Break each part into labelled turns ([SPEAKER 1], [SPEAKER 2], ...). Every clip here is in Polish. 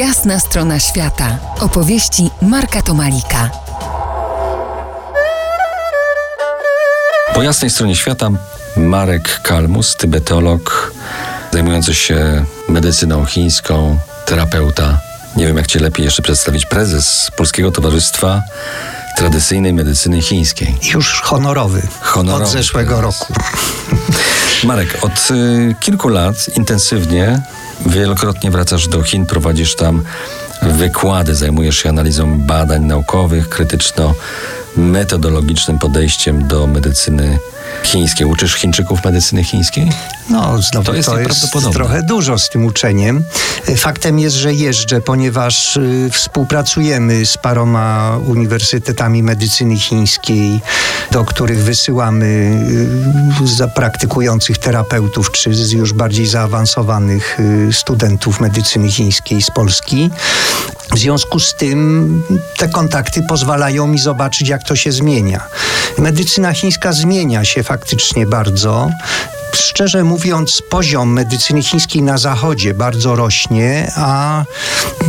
[SPEAKER 1] Jasna strona świata. Opowieści Marka Tomalika.
[SPEAKER 2] Po jasnej stronie świata Marek Kalmus, tybetolog zajmujący się medycyną chińską, terapeuta. Nie wiem, jak cię lepiej jeszcze przedstawić. Prezes Polskiego Towarzystwa Tradycyjnej Medycyny Chińskiej.
[SPEAKER 3] Już honorowy.
[SPEAKER 2] Honorowy
[SPEAKER 3] od zeszłego
[SPEAKER 2] prezes.
[SPEAKER 3] roku.
[SPEAKER 2] Marek, od y, kilku lat intensywnie, wielokrotnie wracasz do Chin, prowadzisz tam wykłady, zajmujesz się analizą badań naukowych, krytyczno-metodologicznym podejściem do medycyny chińskiej. Uczysz Chińczyków medycyny chińskiej?
[SPEAKER 3] No, znowu
[SPEAKER 2] To
[SPEAKER 3] to
[SPEAKER 2] jest
[SPEAKER 3] jest,
[SPEAKER 2] nieprawdopodobne.
[SPEAKER 3] trochę dużo z tym uczeniem. Faktem jest, że jeżdżę, ponieważ y, współpracujemy z paroma uniwersytetami medycyny chińskiej, do których wysyłamy y, praktykujących terapeutów czy z już bardziej zaawansowanych y, studentów medycyny chińskiej z Polski. W związku z tym te kontakty pozwalają mi zobaczyć, jak to się zmienia. Medycyna chińska zmienia się faktycznie bardzo. Szczerze mówiąc, poziom medycyny chińskiej na zachodzie bardzo rośnie, a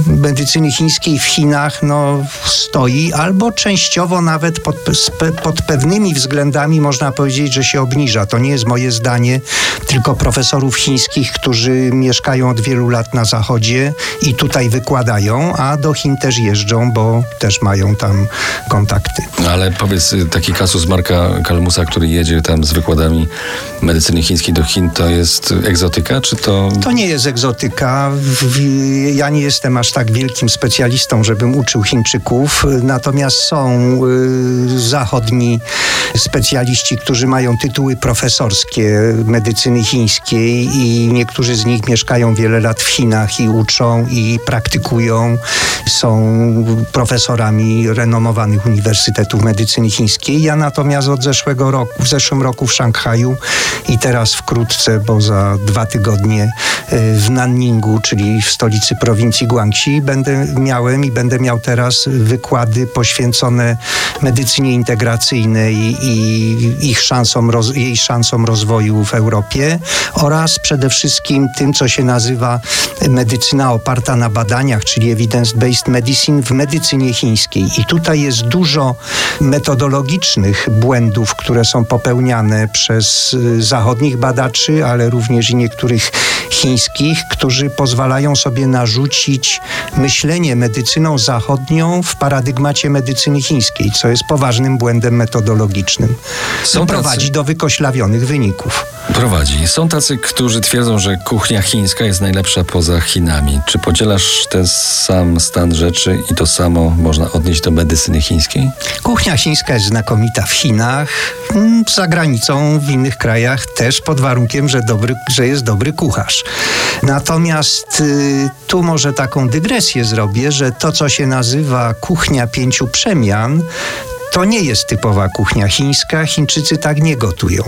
[SPEAKER 3] medycyny chińskiej w Chinach no, stoi albo częściowo nawet pod, pod pewnymi względami można powiedzieć, że się obniża. To nie jest moje zdanie, tylko profesorów chińskich, którzy mieszkają od wielu lat na zachodzie i tutaj wykładają, a do Chin też jeżdżą, bo też mają tam kontakty.
[SPEAKER 2] Ale powiedz, y, taki kasus Marka Kalmusa, który jedzie tam z wykładami medycyny chińskiej do Chin, to jest egzotyka, czy to...
[SPEAKER 3] To nie jest egzotyka. Ja nie jestem aż tak wielkim specjalistą, żebym uczył Chińczyków, natomiast są y, zachodni specjaliści, którzy mają tytuły profesorskie medycyny chińskiej i niektórzy z nich mieszkają wiele lat w Chinach i uczą i praktykują. Są profesorami renomowanych uniwersytetów medycyny chińskiej. Ja natomiast od zeszłego roku, w zeszłym roku w Szanghaju i teraz wkrótce, bo za dwa tygodnie y, w Nanningu, czyli w stolicy prowincji Guangxi, będę miałem i będę miał teraz wykłady poświęcone medycynie integracyjnej i ich szansom, jej szansom rozwoju w Europie oraz przede wszystkim tym, co się nazywa medycyna oparta na badaniach, czyli evidence-based medicine w medycynie chińskiej. I tutaj jest dużo metodologicznych błędów, które są popełniane przez y, zachodnich badaczy, ale również i niektórych chińskich, którzy pozwalają sobie narzucić myślenie medycyną zachodnią w paradygmacie medycyny chińskiej, co jest poważnym błędem metodologicznym.
[SPEAKER 2] Są
[SPEAKER 3] prowadzi
[SPEAKER 2] tacy-
[SPEAKER 3] do wykoślawionych wyników.
[SPEAKER 2] Prowadzi. Są tacy, którzy twierdzą, że kuchnia chińska jest najlepsza poza Chinami. Czy podzielasz ten sam stan rzeczy i to samo można odnieść do medycyny chińskiej?
[SPEAKER 3] Kuchnia chińska jest znakomita w Chinach, mm, za granicą, w innych krajach też pod warunkiem, że, dobry, że jest dobry kucharz. Natomiast y, tu może taką dygresję zrobię, że to, co się nazywa kuchnia pięciu przemian, to nie jest typowa kuchnia chińska, Chińczycy tak nie gotują.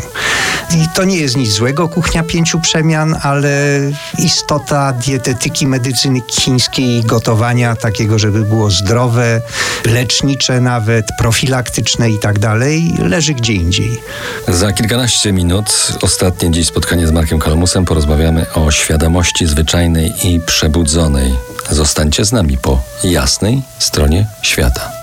[SPEAKER 3] I to nie jest nic złego, kuchnia pięciu przemian, ale istota dietetyki medycyny chińskiej gotowania takiego, żeby było zdrowe, lecznicze nawet, profilaktyczne i tak dalej, leży gdzie indziej.
[SPEAKER 2] Za kilkanaście minut, ostatnie dziś spotkanie z Markiem Kalmusem, porozmawiamy o świadomości zwyczajnej i przebudzonej. Zostańcie z nami po jasnej stronie świata.